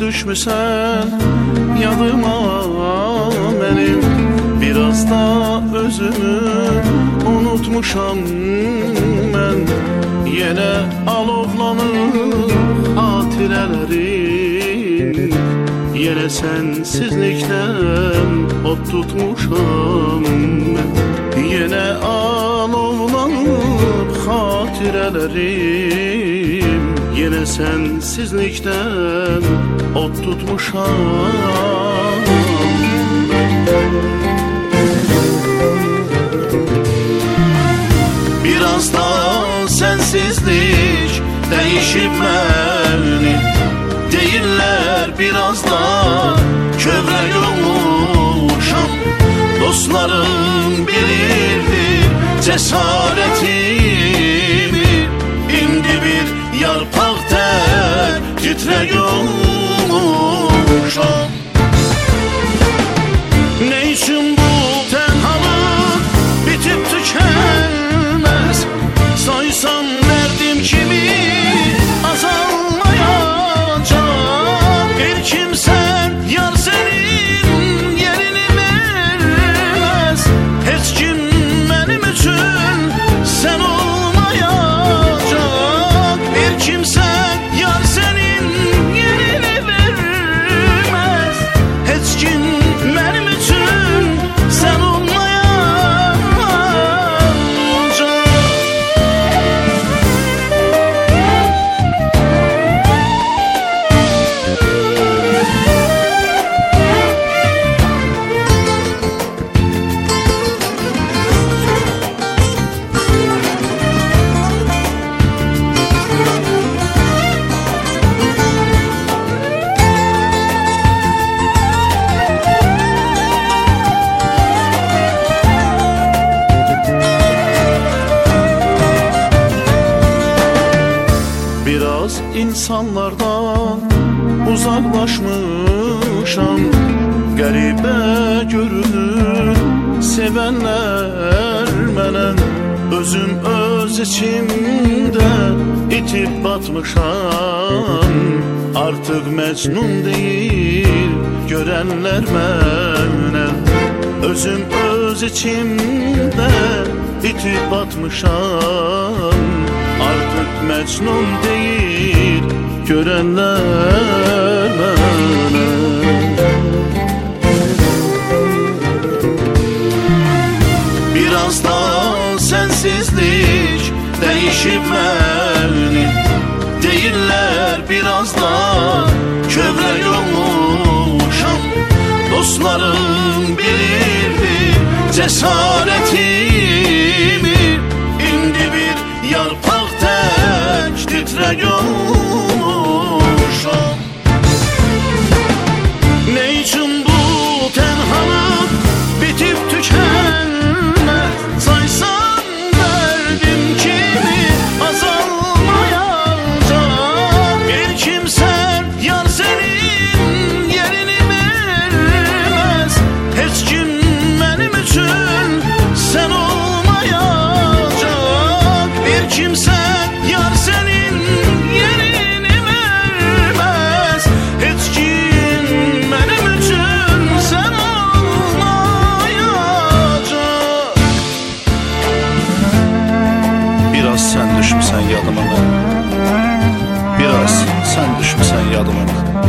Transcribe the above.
düşmüsən yadıma mənim Biraz da özümü unutmuşam mən Yenə alovlanır xatirələrim Yenə sənsizlikdən od tutmuşam mən Yenə alovlanır xatirələrim Yenə sənsizlikdən od tutmuşam. Biraz da sensizlik değişip beni Değiller. Biraz da kövrek olmuşam Dostlarım bilirdi cesaretimi Amen. Biraz insanlardan uzaklaşmışam. Qəribə görünür sevənlər mənə Özüm öz içimdə itib batmışam. Artıq məcnun deyil görənlər mənə Özüm öz içimdə itib batmışam Artık mecnun değil görenler Biraz da sensizlik değişip beni Değiller biraz da kövrek olmuşam Dostlarım bilirdi cesaretimi Sen düşmesen yadıma bak.